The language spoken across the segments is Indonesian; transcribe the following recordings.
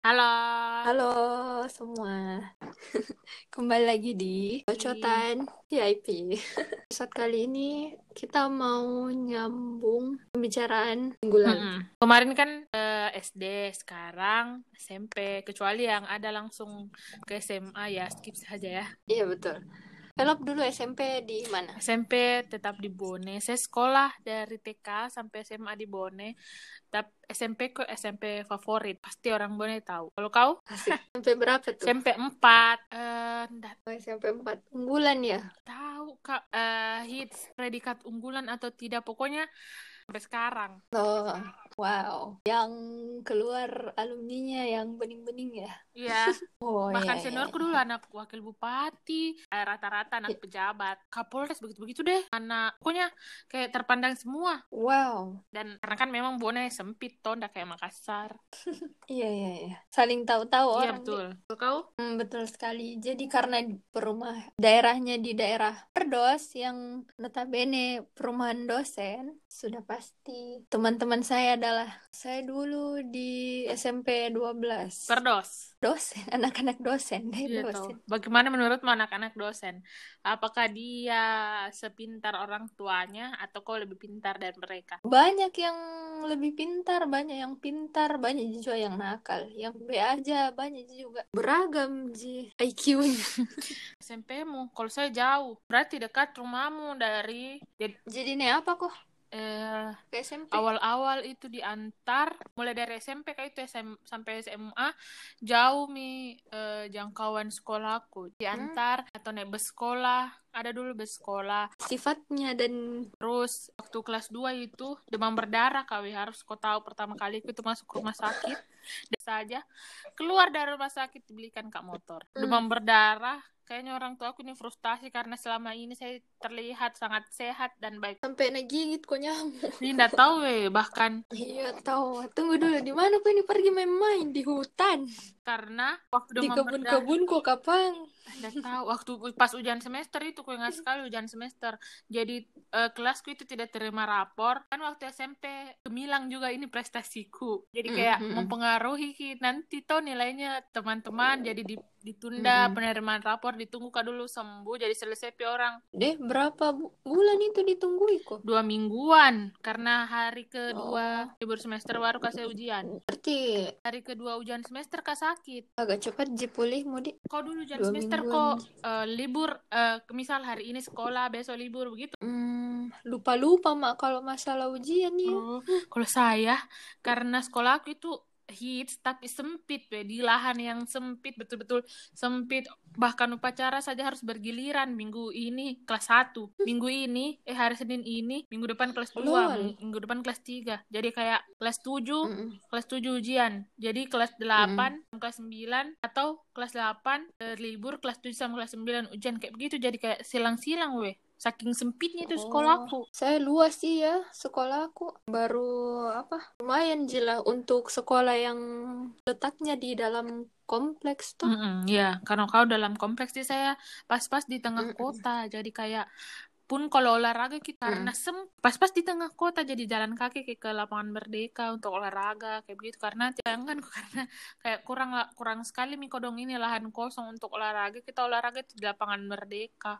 Halo. Halo semua. Kembali lagi di Bocotan VIP. Episode kali ini kita mau nyambung pembicaraan minggulan. Mm-mm. Kemarin kan eh, SD, sekarang SMP. Kecuali yang ada langsung ke SMA ya, skip saja ya. Iya betul. Velop dulu SMP di mana? SMP tetap di Bone. Saya sekolah dari TK sampai SMA di Bone. Tapi SMP kok SMP favorit. Pasti orang Bone tahu. Kalau kau? SMP berapa tuh? SMP 4. Eh, nggak Oh, SMP 4. Unggulan ya? tahu Kak eh, hits predikat unggulan atau tidak. Pokoknya sampai sekarang. Oh, wow. Yang keluar alumninya yang bening-bening ya? Iya. Oh Bahkan iya, iya, seniorku iya. dulu anak wakil bupati, eh, rata-rata anak pejabat, kapolres begitu-begitu deh. Anak pokoknya kayak terpandang semua. Wow. Dan karena kan memang Bone sempit toh, nggak kayak Makassar. Iya, iya, iya. Saling tahu-tahu Iya orang. betul. Kalau kau? Hmm, betul sekali. Jadi karena di perumah daerahnya di daerah Perdos yang notabene perumahan dosen, sudah pasti teman-teman saya adalah saya dulu di SMP 12. Perdos. Dosen, anak-anak dosen, deh, Iya dosen. Bagaimana menurutmu anak-anak dosen? Apakah dia sepintar orang tuanya atau kau lebih pintar dari mereka? Banyak yang lebih pintar, banyak yang pintar, banyak juga yang nakal. Yang B aja, banyak juga. Beragam, Ji, IQ-nya. SMP-mu, kalau saya jauh, berarti dekat rumahmu dari jadi, Jadi ini apa kok? Eh, Ke SMP? awal-awal itu diantar mulai dari SMP kayak itu SM, sampai SMA jauh mi eh, jangkauan sekolahku. Diantar atau naik bus sekolah ada dulu bus sekolah. Sifatnya dan terus waktu kelas 2 itu demam berdarah kau harus kau tahu pertama kali itu masuk rumah sakit. Dan saja keluar dari rumah sakit dibelikan kak motor. Hmm. demam berdarah kayaknya orang tua aku ini frustasi karena selama ini saya terlihat sangat sehat dan baik sampai ngegigit kok nyamuk. ini nggak tahu weh bahkan Iya tahu. Tunggu dulu di mana kok ini pergi main-main di hutan, karena waktu di demam berdarah kebun-kebun kok kapan? Nggak tahu waktu pas ujian semester itu aku ingat sekali ujian semester jadi eh, kelasku itu tidak terima rapor kan waktu SMP gemilang juga ini prestasiku jadi kayak Mm, mm, mm. mempengaruhi nanti tuh nilainya teman-teman jadi di- ditunda Mm, mm. penerimaan rapor ditunggu kak dulu sembuh jadi selesai pi orang Deh berapa bu- bulan itu ditunggui kok? dua mingguan karena hari Oh, kedua libur semester baru kasih ujian berarti hari kedua ujian semester kak sakit agak cepat ji pulih mudi. kok dulu Dua semester mingguan. kok eh, libur eh, misal hari ini sekolah besok libur begitu Hmm, lupa-lupa mak kalau masalah ujian ya. Oh, kalau saya karena sekolah aku itu hits tapi sempit we di lahan yang sempit betul-betul sempit. Bahkan upacara saja harus bergiliran. Minggu ini kelas 1 minggu ini eh hari Senin ini minggu depan kelas 2 Lol. minggu depan kelas 3 jadi kayak kelas 7 Mm-mm. kelas 7 ujian. Jadi kelas 8 kelas 9 atau kelas 8 eh, libur kelas 7 sama kelas 9 ujian kayak begitu. Jadi kayak silang-silang weh saking sempitnya itu sekolahku Saya luas sih ya sekolahku. Baru apa? Lumayan jila untuk sekolah yang letaknya di dalam kompleks tuh. Mm-mm, ya, karena kau dalam kompleks sih saya pas-pas di tengah Mm-mm. kota, jadi kayak pun kalau olahraga kita karena sem pas-pas di tengah kota jadi jalan kaki kayak ke lapangan Merdeka untuk olahraga kayak begitu. Karena bayangkan karena kayak kurang kurang sekali mikodong ini lahan kosong untuk olahraga. Kita olahraga itu di lapangan Merdeka.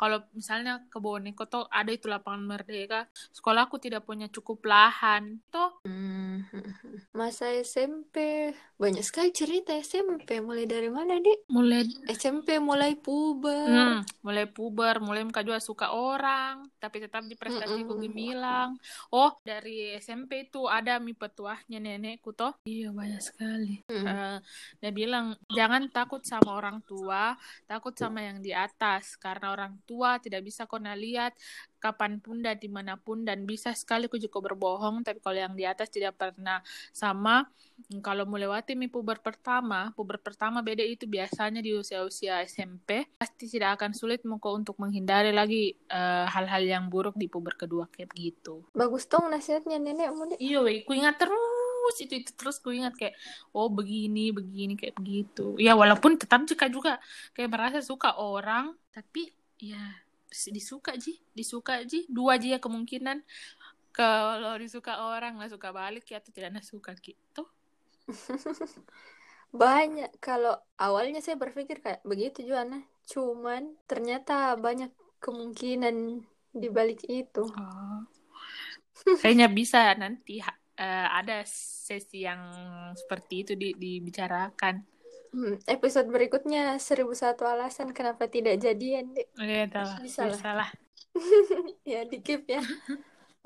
Kalau misalnya ke Bonekoto ada itu lapangan Merdeka. Sekolahku tidak punya cukup lahan. Toh Hmm. Masa SMP banyak sekali cerita SMP mulai dari mana dik? mulai SMP mulai puber. Hmm, mulai puber, mulai muka juga suka orang, tapi tetap di prestasiku Mm-mm. gemilang. Oh, dari SMP itu ada mi petuahnya nenekku toh. Iya, banyak sekali. Hmm. Eh, dia bilang, jangan takut sama orang tua, takut sama yang di atas. Karena orang tua tidak bisa kau lihat kapan pun dan di mana pun dan bisa sekali ku juga berbohong tapi kalau yang di atas tidak pernah. Sama kalau melewati mi puber pertama puber pertama beda itu biasanya di usia-usia SMP pasti tidak akan sulit muka untuk menghindari lagi eh, hal-hal yang buruk di puber kedua kayak gitu. Bagus dong nasihatnya nenekmu dik. iya weh ku ingat terus itu itu terus ku ingat kayak oh begini begini kayak begitu. Ya walaupun tetap juga juga kayak merasa suka orang tapi ya disuka ji. Disuka ji. Dua aja ya kemungkinan. Kalau disuka orang nggak suka balik ya atau tidak suka gitu. Banyak. Kalau awalnya saya berpikir kayak begitu juga nah cuman ternyata banyak kemungkinan di balik itu. Oh. Kayaknya bisa nanti eh, ada sesi yang seperti itu di, dibicarakan. Hmm, episode berikutnya 1001 alasan kenapa tidak jadian deh Gitu lah, Bisa lah. bisa lah. ya di keep ya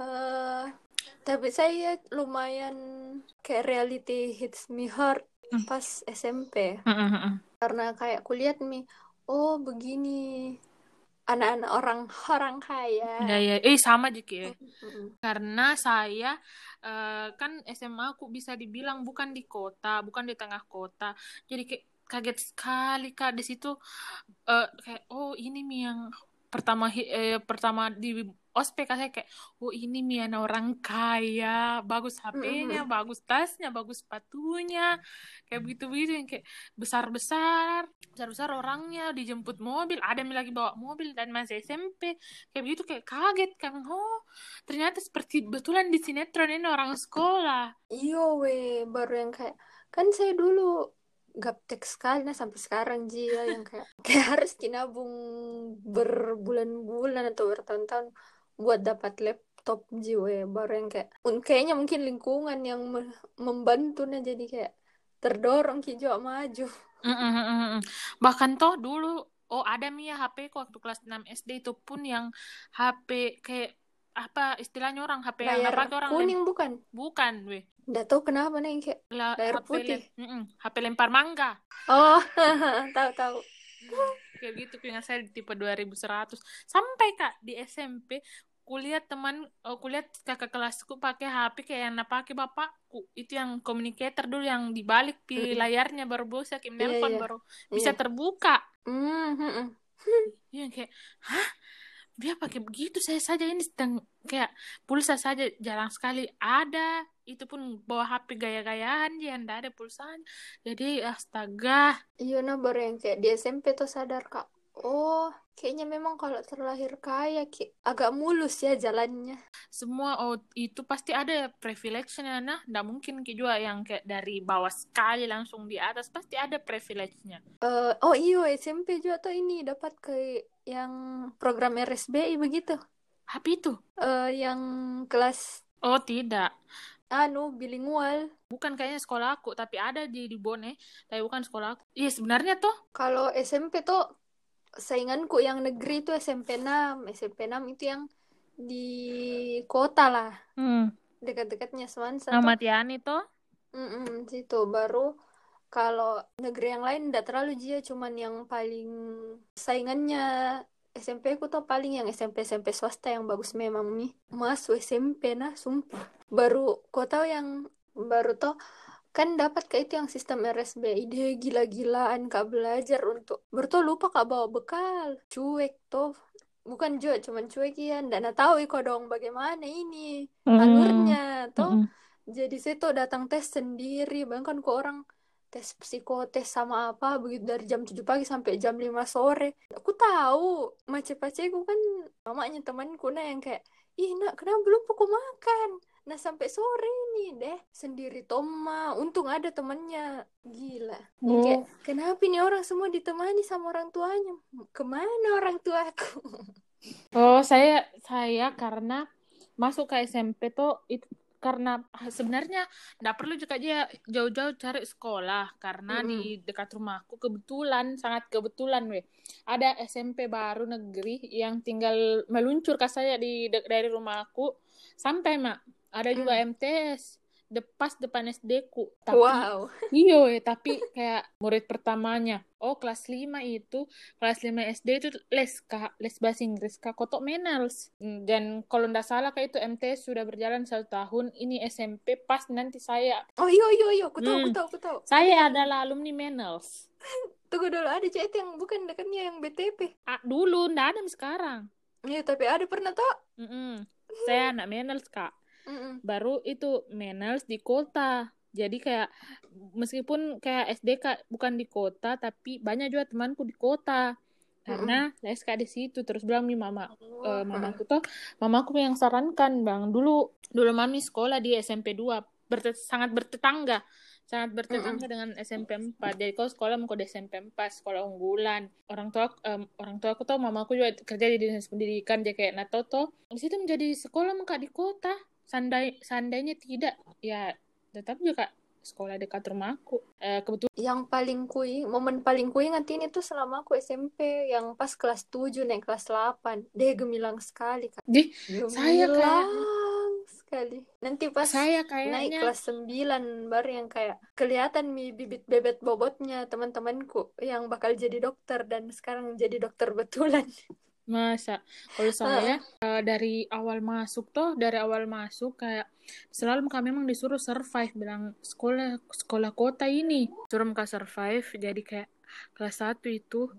Eh, tapi saya lumayan kayak reality hits me hard Hmm. pas SMP Mm, mm, mm. karena kayak kulihat nih oh begini anak-anak orang orang kaya Ya, ya. Eh, sama juga ya. Mm-mm. Karena saya eh, kan SMA aku bisa dibilang bukan di kota, bukan di tengah kota. Jadi kayak kaget sekali Kak di situ eh, kayak oh ini mi yang pertama eh, pertama di ospek saya kayak oh ini mi anak orang kaya, bagus HP-nya, bagus tasnya, bagus sepatunya. Kayak begitu-begitu yang kayak besar-besar, besar-besar orangnya dijemput mobil, ada yang lagi bawa mobil dan masih SMP. Kayak begitu kayak kaget kan. Oh, ternyata seperti betulan di sinetron ini orang sekolah. Iyo we baru yang kayak kan saya dulu gaptek sekali nah sampai sekarang Jia yang kayak kayak harus nabung berbulan-bulan atau bertahun-tahun buat dapat laptop jiwa baru yang kayak kayaknya mungkin lingkungan yang me- membantu nah jadi kayak terdorong ki juga maju Mm, mm. Bahkan toh dulu oh ada Mia HP ku waktu kelas 6 SD itu pun yang HP kayak apa istilahnya orang HP yang layar apa orang lem- kuning bukan? Bukan weh. Nggak tahu kenapa nih kayak La- Layar HP putih. lem- mm, mm, HP lempar mangga. Oh tahu tahu. Kayak gitu punya saya di tipe 2100 sampai kak di SMP kulihat teman oh, kulihat kakak kelasku pakai HP kayak yang pakai bapakku. Itu yang communicator dulu yang dibalik di layarnya baru bisa kayak Iya, nelpon iya. baru bisa Iya. terbuka. Hmm, hmm. Iya kayak hah? Dia pakai begitu? Saya saja ini sedang kayak pulsa saja jarang sekali ada. Itu pun bawa HP gaya-gayaan dia ndak ada pulsanya. Jadi astaga. Iya nah baru yang kayak di SMP tuh sadar kak. Oh kayaknya memang kalau terlahir kaya agak mulus ya jalannya. Semua oh itu pasti ada privilege-nya. Nah ndak mungkin ki juga yang kayak dari bawah sekali langsung di atas pasti ada privilege-nya. Eh, Oh iya SMP juga tuh ini dapat ke yang program RSBI begitu. HP itu? Eh Yang kelas oh tidak. anu bilingual. Bukan kayaknya sekolah aku tapi ada di di Bone tapi bukan sekolah aku. Iya sebenarnya tuh Kalau SMP tuh sainganku yang negeri itu SMP 6 SMP 6 itu yang di kota lah. Hmm. dekat-dekatnya Semansa. Ahmad Yani tuh? Mm-mm, situ. Baru kalau negeri yang lain tidak terlalu jia cuman yang paling saingannya SMP ku tuh paling yang SMP SMP swasta yang bagus memang nih. Masuk SMP nah sumpah. Baru kau tahu yang baru tuh kan dapat ke itu yang sistem RSBI deh gila-gilaan kak belajar untuk bertuh lupa kak bawa bekal. Cuek tuh bukan juga cuman cuek ya ndak tahu iko dong bagaimana ini alurnya tuh jadi saya tuh datang tes sendiri. Bahkan kok orang tes psikotes sama apa begitu dari jam 7 pagi sampai jam 5 sore. Aku tahu mace-paceku kan mamanya temanku nah yang kayak ih nak kenapa belum pukul makan nah sampai sore ini deh. Sendiri Toma untung ada temannya gila. Oh. kayak kenapa ini orang semua ditemani sama orang tuanya? Ke mana orang tuaku Oh, saya saya karena masuk ke SMP tuh itu karena sebenarnya nggak perlu juga dia jauh-jauh cari sekolah. Karena di dekat rumahku kebetulan sangat kebetulan weh. Ada SMP baru negeri yang tinggal meluncur ke saya di dari rumahku sampai mak ada juga MTS de pas depan SD ku tapi wow ya, tapi kayak murid pertamanya. Oh, kelas 5 itu, kelas 5 SD itu les, Kak. Les bahasa Inggris, Kak. Kotok Menals. Hmm, Dan kalau ndak salah, Kak, itu MTS sudah berjalan satu tahun. Ini SMP, pas nanti saya. oh iya iya iya aku tahu aku Hmm. tahu aku tahu Saya adalah alumni Menals. tunggu dulu ada chat yang bukan dekatnya yang BTP Ah, dulu, ndak ada sekarang. Iya tapi ada pernah toh Mm-mm. Saya anak Menals, Kak. Mm-mm. baru itu Menals di kota. Jadi kayak meskipun kayak SD kak bukan di kota tapi banyak juga temanku di kota. Karena les kak di situ terus bilang nih mama eh, mamaku tuh mamaku yang sarankan bang dulu dulu mami sekolah di SMP 2 berte- sangat bertetangga sangat bertetangga dengan SMP 4 jadi kau sekolah mau di SMP 4 sekolah unggulan. Orang tua um, orang tua aku tuh mamaku juga kerja di dinas pendidikan. Jadi kayak nato tuh di situ menjadi sekolah muka di kota sandai seandainya tidak ya tetap juga sekolah dekat rumahku. Eh, kebetulan yang paling kui momen paling ku ingatin itu selama aku SMP yang pas kelas 7 naik kelas 8 deh gemilang sekali kak. Di gemilang saya kayak sekali. Nanti pas saya naik kayaknya kelas 9 baru yang kayak kelihatan mi bibit bebet bobotnya teman-temanku yang bakal jadi dokter dan sekarang jadi dokter betulan masa? Kalau saya uh, dari awal masuk tuh dari awal masuk kayak selalu kami memang disuruh survive bilang sekolah sekolah kota ini. Suruh muka survive jadi kayak kelas satu itu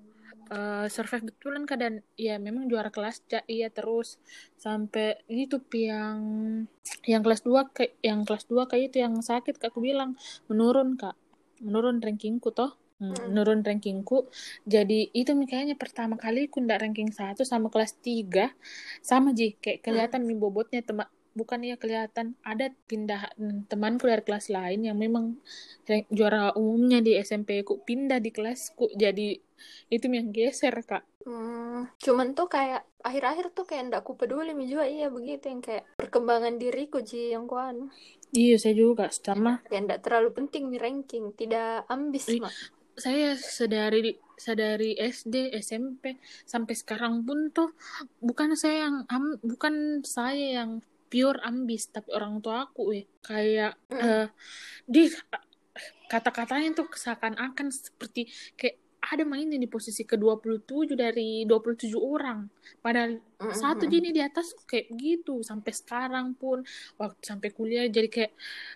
uh, survive betulan keadaan ya memang juara kelas ja, iya terus sampai itu yang yang kelas 2 ke yang kelas 2 kayak itu yang sakit kak aku bilang menurun kak. Menurun rankingku toh Hmm, menurun rankingku. Jadi itu kayaknya pertama kali aku ndak ranking satu sama kelas 3 sama ji. Kayak kelihatan hmm. bobotnya teman bukan ya kelihatan. Ada pindah temanku dari kelas lain yang memang juara umumnya di SMP ku. Pindah di kelasku. Jadi itu yang geser kak. Hmm, cuman tuh kayak akhir-akhir tuh kayak ndak ku peduli juga. Iya begitu yang kayak perkembangan diriku ji yang kuan iya saya juga. Sama. Ya ndak terlalu penting nih ranking. Tidak ambis mak saya sedari sedari SD SMP sampai sekarang pun tuh bukan saya yang am, bukan saya yang pure ambis tapi orang tua aku eh kayak mm. uh, di kata-katanya tuh seakan-akan seperti kayak ada mainnya di posisi ke-27 dari 27 orang. Padahal mm -hmm. satu gini di atas kayak gitu sampai sekarang pun waktu sampai kuliah jadi kayak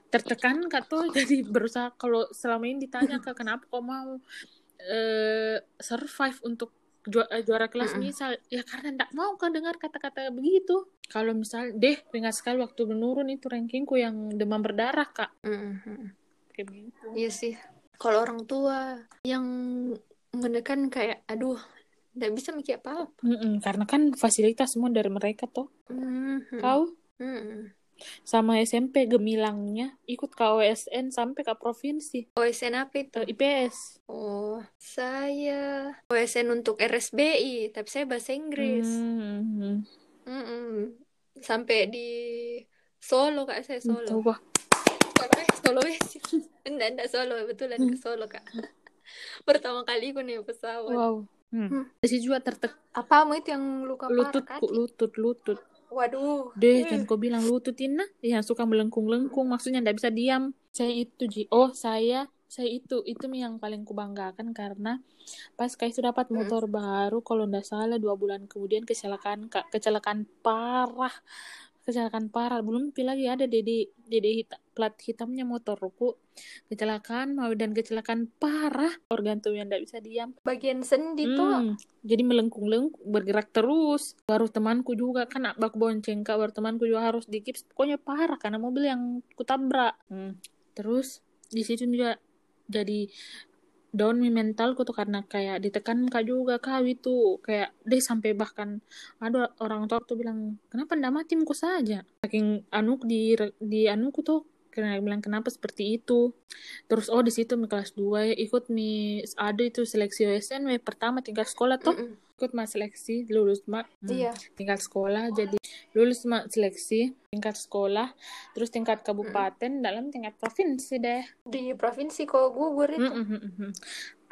tertekan kak tuh jadi berusaha kalau selama ini ditanya kak kenapa kok mau uh, survive untuk ju eh, juara kelas mm -hmm. misal ya karena ndak mau kan dengar kata-kata begitu. Kalau misal deh ingat sekali waktu menurun itu rankingku yang demam berdarah kak. Mm -hmm. Kayak begitu. Iya sih. Kalau orang tua yang menekan kayak aduh nggak bisa mikir apa, -apa. Mm -mm, karena kan fasilitas semua dari mereka tuh mm -hmm. kau mm -hmm. sama SMP gemilangnya ikut ke OSN sampai ke provinsi. OSN apa itu? Uh, IPS oh saya. OSN untuk RSBI tapi saya bahasa Inggris. Mm -hmm. Mm -hmm. sampai di Solo kak saya Solo. Solo Solo sih enggak enggak Solo. Betulan ke Solo kak pertama kali aku naik pesawat wow hmm. hmm. Juga tertek apa itu yang luka lutut parah lutut lutut waduh deh hmm. jangan kau bilang lutut ini yang suka melengkung-lengkung maksudnya tidak bisa diam saya itu ji oh saya saya itu itu yang paling kubanggakan karena pas kayak sudah dapat hmm. motor hmm. baru kalau ndak salah dua bulan kemudian kecelakaan kecelakaan parah kecelakaan parah. Belum lagi ada dede dede hita, plat hitamnya motorku kecelakaan mau dan kecelakaan parah. Organ tuh yang tidak bisa diam. Bagian sendi hmm, tuh jadi melengkung-lengkung bergerak terus. Baru temanku juga kan bak bonceng kak. Baru temanku juga harus dikips pokoknya parah karena mobil yang kutabrak hmm. terus di situ juga jadi down mi mentalku tuh karena kayak ditekan kak juga kak itu kayak deh sampai bahkan ada orang tua tuh bilang kenapa ndak mati muku saja? Saking anuk di di anuku tuh karena bilang kenapa seperti itu? Terus oh di situ mi kelas 2 ya ikut mi ada itu seleksi OSN mi pertama tingkat sekolah tuh. Mm -mm ikut mas seleksi lulus mak hmm. iya. tingkat sekolah jadi lulus mak seleksi tingkat sekolah terus tingkat kabupaten hmm. dalam tingkat provinsi deh di provinsi kok gugur itu hmm, hmm, hmm, hmm.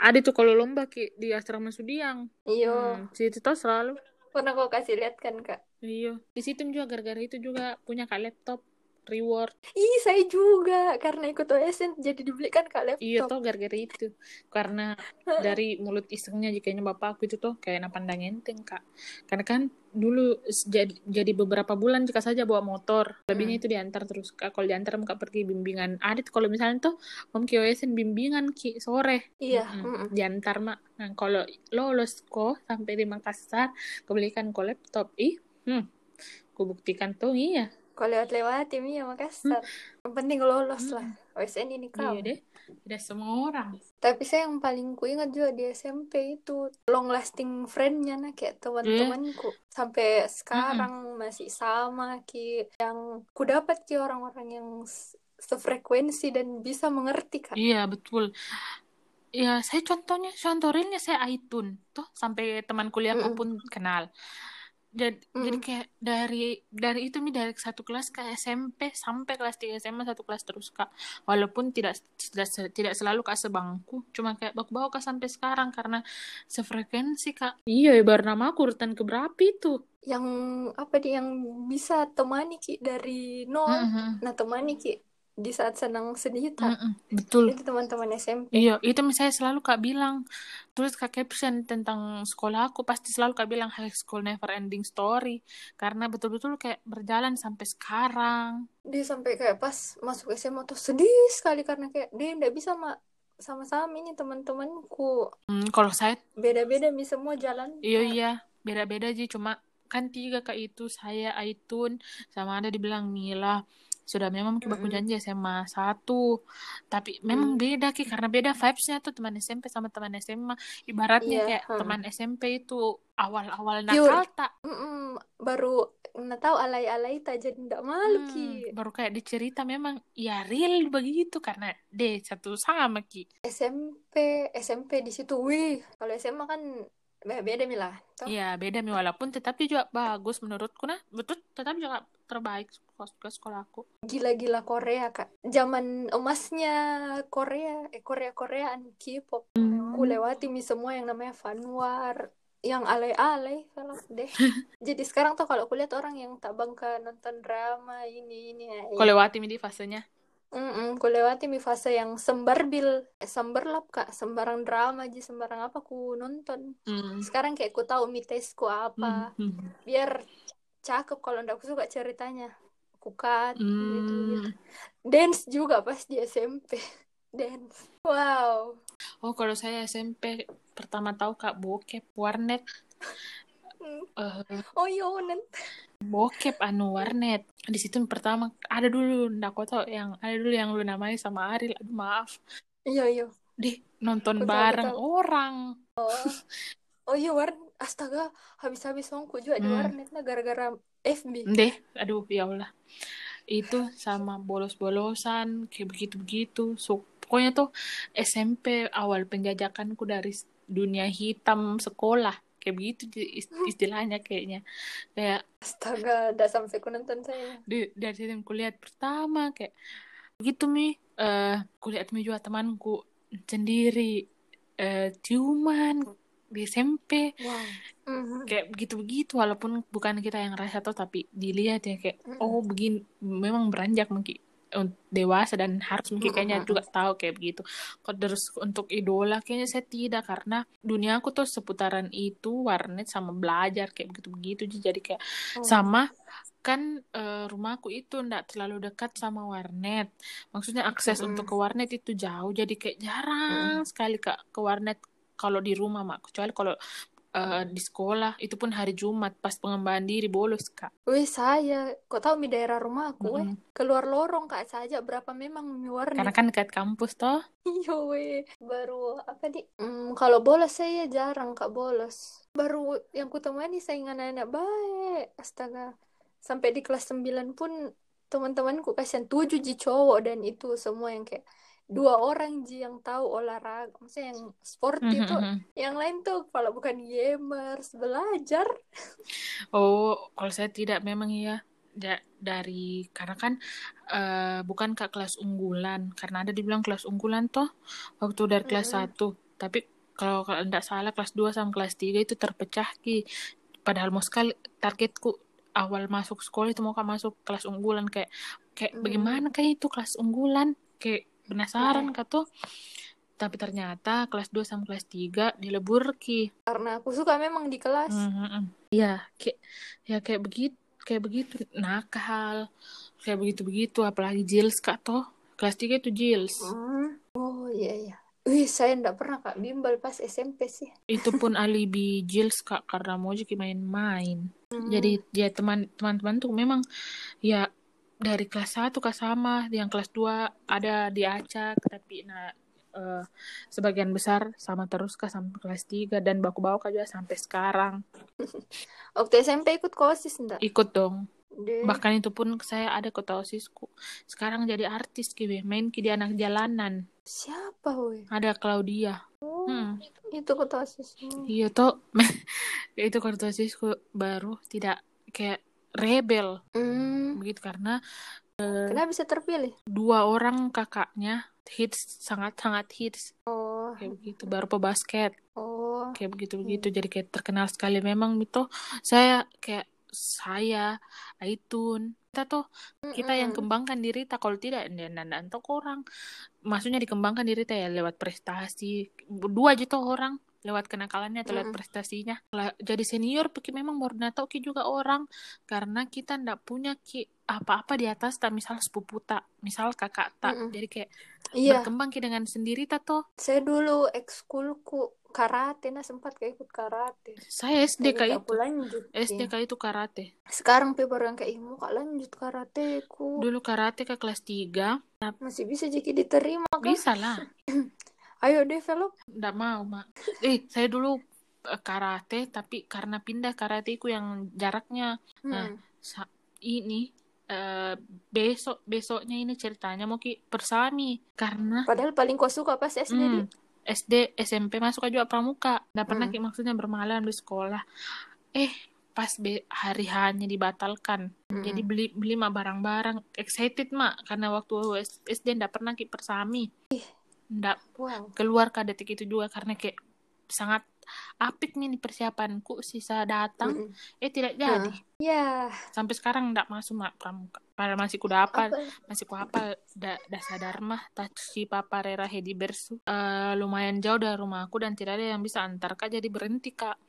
ada tuh kalau lomba ki di asrama Sudiang iyo hmm, situ tuh selalu pernah kau kasih lihat kan kak iyo di situ juga gara-gara itu juga punya kak laptop reward. Ih saya juga. Karena ikut OSN jadi dibelikan kak laptop. Iya toh gara-gara itu. Karena dari mulut isengnya jikanya bapak aku itu tuh kayak napandang enteng kak. Karena kan dulu jadi, jadi beberapa bulan jika saja bawa motor. Lebihnya hmm. itu diantar terus kak. Kalau diantar muka pergi bimbingan adit kalau misalnya tuh om ki OSN bimbingan ki sore. Iya mm -mm. diantar mak nah kalau lolos kok sampai di Makassar kebelikan ko laptop. Ih hmm. Kubuktikan tuh iya kalau lewat-lewat ya Makassar hmm. yang penting lolos hmm. lah OSN ini kau. Iya deh. Tidak semua orang. Tapi saya yang paling ku ingat juga di SMP itu long lasting friendnya nah kayak teman-temanku. Yeah. sampai sekarang mm -hmm. masih sama ki. Yang ku dapat ki orang-orang yang sefrekuensi dan bisa mengerti kak. Iya betul. Ya saya contohnya contoh realnya saya Aitun. Tuh sampai teman kuliahku Mm-mm. pun kenal jadi, jadi Mm-mm. kayak dari dari itu nih dari satu kelas ke SMP sampai kelas 3 SMA satu kelas terus kak. Walaupun tidak tidak tidak selalu kak sebangku. Cuma kayak baku-baku kak sampai sekarang karena sefrekuensi kak. Iya ibarat nama aku urutan keberapa itu? Yang apa di yang bisa temani ki dari nol. Mm-mm. nah temani ki di saat senang sedih tak Mm-mm. betul. Itu teman-teman SMP Iya, itu misalnya selalu Kak bilang, tulis Kak caption tentang sekolah aku, pasti selalu Kak bilang high school never ending story. Karena betul-betul kayak berjalan sampai sekarang. dia sampai kayak pas masuk SMA tuh sedih sekali karena kayak dia nggak bisa mak sama-sama ini teman-temanku Hmm, kalau saya, beda-beda mi semua jalan iya iya, beda-beda aja. Cuma kan tiga Kak itu, saya, Aitun, sama ada dibilang Mila. Sudah memang baku Mm-mm. janji SMA satu. Tapi memang Mm. beda Ki, karena beda vibes-nya tuh teman SMP sama teman SMA. Ibaratnya Iya, kayak hmm. teman SMP itu awal-awal nakal tak. Mm-mm. baru nggak tahu alay-alay tak jadi nggak malu Hmm, ki baru kayak dicerita memang ya real begitu karena deh satu sama ki. SMP SMP di situ wih kalau SMA kan beda mi lah toh Iya beda nih walaupun tetapi juga bagus menurutku nah betul tetapi juga terbaik ke sekolahku. gila-gila Korea kak. Zaman emasnya Korea eh Korea Koreaan K-pop ku lewati mi semua yang namanya Fanwar yang alay-alay kalau deh. Jadi sekarang tuh kalau kulihat orang yang tak bangga nonton drama ini ini ya, Kau lewati mi di fasenya. Mm-mm, ku lewati mi fase yang sembarbil. Eh, semberlap kak. Sembarang drama aja sembarang apa ku nonton. Hmm. sekarang kayak ku tahu mi tesku apa. Hmm. biar cakep kalau ndak aku suka ceritanya ku cut gitu, gitu. Hmm. dance juga pas di SMP dance wow Oh kalau saya SMP pertama tahu kak bokep warnet. Hmm. Eh, oh iya Nen. bokep anu warnet di situ pertama ada dulu ndak kau tahu yang ada dulu yang lu namanya sama Aril aduh maaf iya iya deh nonton Aku tahu, bareng orang oh oh iya war astaga habis-habis songku juga di Hmm. warnet gara-gara FB deh aduh ya Allah. Itu sama bolos-bolosan kayak begitu-begitu. So pokoknya tuh SMP awal penjajakanku dari dunia hitam sekolah. Kayak begitu ist- istilahnya kayaknya. Kayak astaga udah sampai ku nonton saya. di, dari situ kuliah pertama kayak begitu mi. Eh kuliah mi juga temanku sendiri. Eh ciuman di SMP wow Mhm. kayak begitu-begitu walaupun bukan kita yang rasa tuh tapi dilihat ya kayak Mm-mm. oh begini memang beranjak mungkin un- dewasa dan harus mungkin kayaknya juga tahu kayak begitu. Kok terus untuk idola kayaknya saya tidak karena dunia aku tuh seputaran itu warnet sama belajar kayak begitu-begitu jadi kayak Oh. sama kan eh, rumahku itu ndak terlalu dekat sama warnet. Maksudnya akses Mm-mm. untuk ke warnet itu jauh jadi kayak jarang sekali Kak ke warnet kalau di rumah mak kecuali kalau eh, di sekolah itu pun hari Jumat pas pengembangan diri bolos kak. Wih saya, kok tahu mi daerah rumahku, weh Mm-mm. keluar lorong kak saja berapa memang mi warnet. Karena kan dekat kampus toh. Iya weh, baru apa di? Hmm, kalau bolos saya jarang kak bolos. Baru yang kutemani saingan anak baik, astaga. Sampai di kelas 9 pun teman-temanku kasihan tujuh ji cowok dan itu semua yang kayak dua orang ji yang tahu olahraga, maksudnya yang sporty Mhm, tuh. mhm. Yang lain tuh kalau bukan gamers belajar. Oh, kalau saya tidak memang ya Da- dari karena kan eh, bukan kak kelas unggulan karena ada dibilang kelas unggulan toh waktu dari kelas Mm-mm. 1 tapi kalau kalau tidak salah kelas 2 sama kelas 3 itu terpecah ki padahal mau sekali targetku awal masuk sekolah itu mau kak masuk kelas unggulan kayak kayak Mm. bagaimana kayak itu kelas unggulan kayak penasaran Iya. kak tuh tapi ternyata kelas 2 sama kelas 3 dilebur ki Karena aku suka memang di kelas. Mhm. Iya, kayak ya kayak begitu, kayak begitu nakal, kayak begitu-begitu apalagi Jils Kak toh. Kelas 3 itu Jils. Hmm. Oh iya iya. Wih, saya enggak pernah Kak bimbel pas SMP sih. Itu pun alibi Jils Kak karena mau jadi main-main. Hmm. Jadi ya teman teman-teman tuh memang ya dari kelas 1 ke sama, yang kelas 2 ada diacak tapi nah eh, sebagian besar sama terus kak sampai kelas 3 dan baku-baku aja sampai sekarang Waktu SMP ikut kosis enggak? ikut dong Deh. bahkan itu pun saya ada kota osisku sekarang jadi artis kiwe main ki di anak jalanan Siapa woi? ada Claudia Oh, hmm. itu kota osismu. iya toh itu kota osisku baru tidak kayak rebel. Hmm. begitu karena Kenapa bisa terpilih? dua orang kakaknya hits sangat sangat hits. Oh, kayak begitu baru pebasket. Oh. kayak begitu begitu jadi kayak terkenal sekali. Memang itu saya kayak saya Aitun kita tuh kita yang Mm-mm. kembangkan diri tak kalau tidak dan dan orang maksudnya dikembangkan diri teh ya lewat prestasi. Dua aja tuh orang lewat kenakalannya atau lewat Mm-mm. prestasinya jadi senior pikir memang baru tahu ki juga orang karena kita ndak punya ki apa-apa di atas tak misal sepupu tak misal kakak tak Mm-mm. jadi kayak Iya, berkembang ki dengan sendiri tak tuh saya dulu ekskulku karate, nah sempat kayak ikut karate. saya SD kayak itu lanjut. SD kayak itu karate Sekarang pe baru yang kayak, ih mau kak lanjut karateku. dulu karate ke kelas 3 Masih bisa jadi diterima kan? bisa lah Ayo develop. ndak mau mak eh saya dulu eh, karate tapi karena pindah karateku yang jaraknya Nah, Hmm. sa- ini eh, besok besoknya ini ceritanya mau ki persami karena Padahal paling kau suka pas SD di. hmm, SD SMP masuk juga pramuka nggak pernah Hmm. ki maksudnya bermalam di sekolah eh pas be- hari hanya dibatalkan Mm-mm. jadi beli beli mah barang-barang excited mak karena waktu SD ndak pernah ki persami ndak Wow. keluar ke detik itu juga karena kayak sangat apik nih persiapanku sisa datang Mm-mm. eh tidak jadi Ya, sampai sekarang ndak masuk mak pramuka padahal masih kuda apa apa? masih ku apa da, dasar dharma tachi papa rera hedi bersu Eh, lumayan jauh dari rumahku dan tidak ada yang bisa antar kak jadi berhenti kak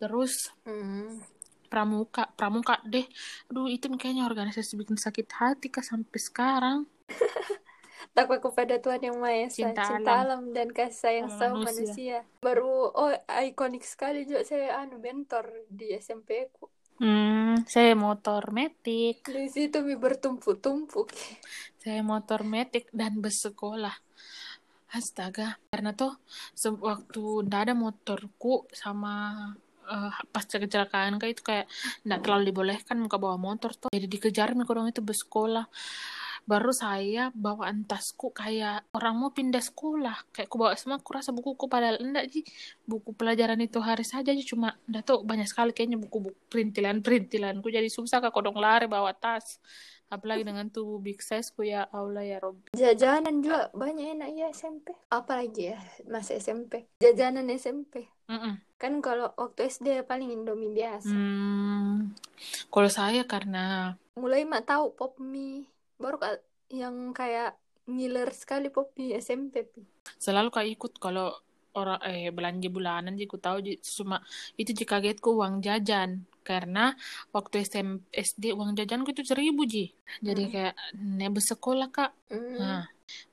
terus Hmm. pramuka pramuka deh aduh itu kayaknya organisasi bikin sakit hati kak sampai sekarang Takwa kepada Tuhan yang Maha Esa, Cinta cinta, alam. alam dan kasih sayang Sama manusia. manusia. Baru oh ikonik sekali juga saya anu mentor di SMP ku. hmm saya motor metik Di situ mi bertumpuk-tumpuk. saya motor metik dan bersekolah astaga karena tuh waktu ndak ada motorku sama eh, pas kecelakaan kayak itu kayak ndak terlalu dibolehkan muka bawa motor tuh jadi dikejar nih orang itu bersekolah baru saya bawaan tasku kayak orang mau pindah sekolah kayak ku bawa semua ku rasa bukuku padahal enggak sih buku pelajaran itu hari saja sih cuma ndak tuh banyak sekali kayaknya buku-buku perintilan perintilanku jadi susah kak kodong lari bawa tas apalagi dengan tubuh big size ku ya Allah ya Rob Jajanan juga banyak enak ya SMP. Apalagi ya masa SMP. Jajanan SMP. Mm-mm. Kan kalau waktu SD paling Indomie biasa. Hmm, kalau saya karena Mulai mak tahu pop mie. Baru ka- yang kayak ngiler sekali pop mie SMP. Pi. selalu kak ikut kalau orang eh belanja bulanan jadi ku tahu cuma itu jika kagetku uang jajan karena waktu SM, SD uang jajanku itu seribu ji jadi Hmm. kayak nebe sekolah kak Hmm. nah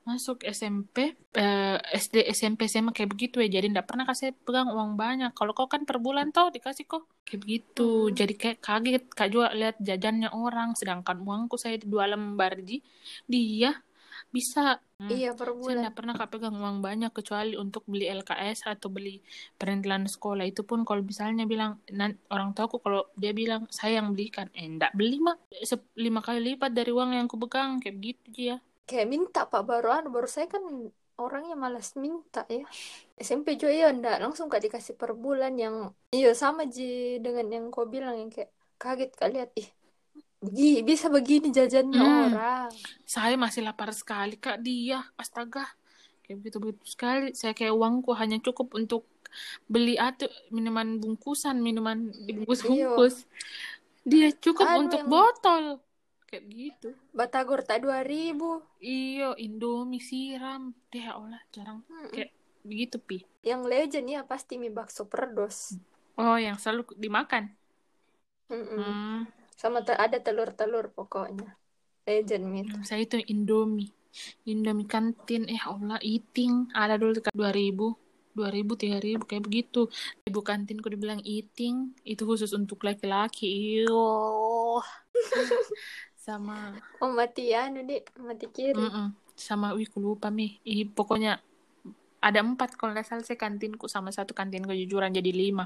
masuk SMP eh, SD SMP SMA kayak begitu ya. Jadi ndak pernah kasih pegang uang banyak. Kalau kau kan per bulan tau dikasih kok. Kayak begitu. Hmm. jadi kayak kaget. Kak juga lihat jajannya orang. Sedangkan uangku saya dua lembar ji. Dia bisa. Hmm. Iya per Saya bulan. nggak pernah kak pegang uang banyak kecuali untuk beli LKS atau beli perintilan sekolah. Itu pun kalau misalnya bilang orang tuaku kalau dia bilang saya yang belikan. Eh enggak beli Se- lima kali lipat dari uang yang ku pegang. Kayak begitu dia Kayak minta pak baru anu baru saya kan orangnya malas minta ya. SMP juga iya ndak langsung kak dikasih per bulan yang iya sama ji dengan yang kau bilang yang kayak kaget kak lihat. Ih begi- bisa begini jajannya Hmm. orang. saya masih lapar sekali kak dia. Astaga. Kayak begitu begitu sekali. Saya kayak uangku hanya cukup untuk beli atau minuman bungkusan minuman dibungkus bungkus dia cukup Anu untuk yang- botol kayak gitu Batagor tak 2000 Iyo, Indomie siram. Deh, ya Allah, jarang Mm-mm. kayak begitu, Pi. Yang legend ya pasti mie bakso perdos. Oh, yang selalu dimakan. Mm-mm. Hmm, Sama te- ada telur-telur pokoknya. Legend mie itu. saya itu Indomie. Indomie kantin, eh Allah, eating. Ada dulu dekat 2000, 2000, 3000, kayak begitu. Ibu kantinku dibilang eating, itu khusus untuk laki-laki. Iyo. Sama, Oh mati anu deh, mati kiri. mm-mm. sama, wih, ku lupa, Mi. Ih, pokoknya ada empat kalau nggak salah saya kantinku sama satu kantinku jujuran jadi lima.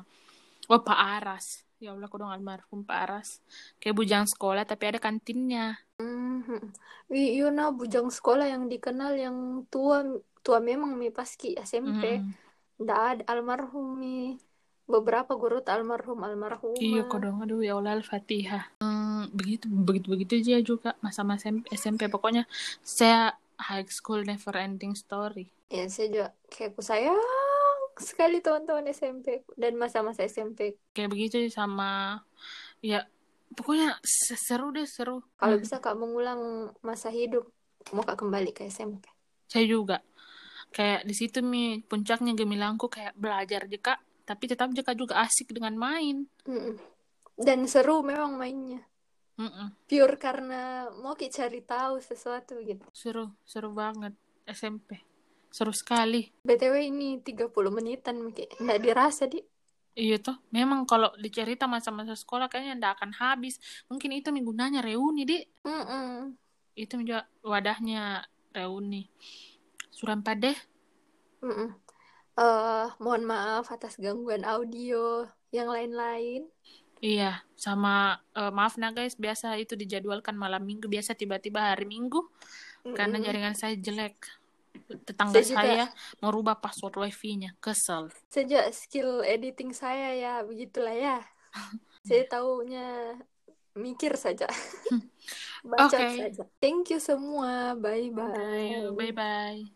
Oh, Pak Aras. Ya Allah, dong almarhum paras. Kayak bujang sekolah tapi ada kantinnya. Mhm. Wi- You know, bujang sekolah yang dikenal yang tua tua memang mi paski SMP. Mm. Nggak ada almarhum mi. Beberapa guru almarhum almarhum. Iya kok dong, aduh ya Allah Al-Fatihah. Hmm, begitu begitu begitu aja juga masa-masa SMP pokoknya saya high school never ending story. Ya saya juga kayak aku sayang sekali teman-teman SMP dan masa-masa SMP. Kayak begitu sama ya pokoknya se- seru deh seru. Kalau Hmm, bisa kak mengulang masa hidup, mau kak kembali ke SMP. saya juga kayak di situ mi puncaknya gemilangku kayak belajar jeka tapi tetap jeka juga asik dengan main. Dan seru memang mainnya. Mm-mm. Pure karena mau ki cari tahu sesuatu gitu. Seru seru banget SMP. Seru sekali. BTW ini 30 menitan Miki. Nggak dirasa di. Iya toh, memang kalau dicerita masa-masa sekolah kayaknya ndak akan habis. Mungkin itu menggunanya reuni, Dik. Mm-mm. Itu juga wadahnya reuni. Suram deh. Mm-mm. Eh, mohon maaf atas gangguan audio yang lain-lain. Iya, sama eh, maaf nah guys, biasa itu dijadwalkan malam minggu, biasa tiba-tiba hari minggu karena Mm-mm. jaringan saya jelek. Tetangga Saya juga saya merubah password wifi-nya, kesel. sejak skill editing saya ya begitulah ya. Saya taunya mikir saja. Baca Oke. saja. Thank you semua. Bye bye. Bye bye.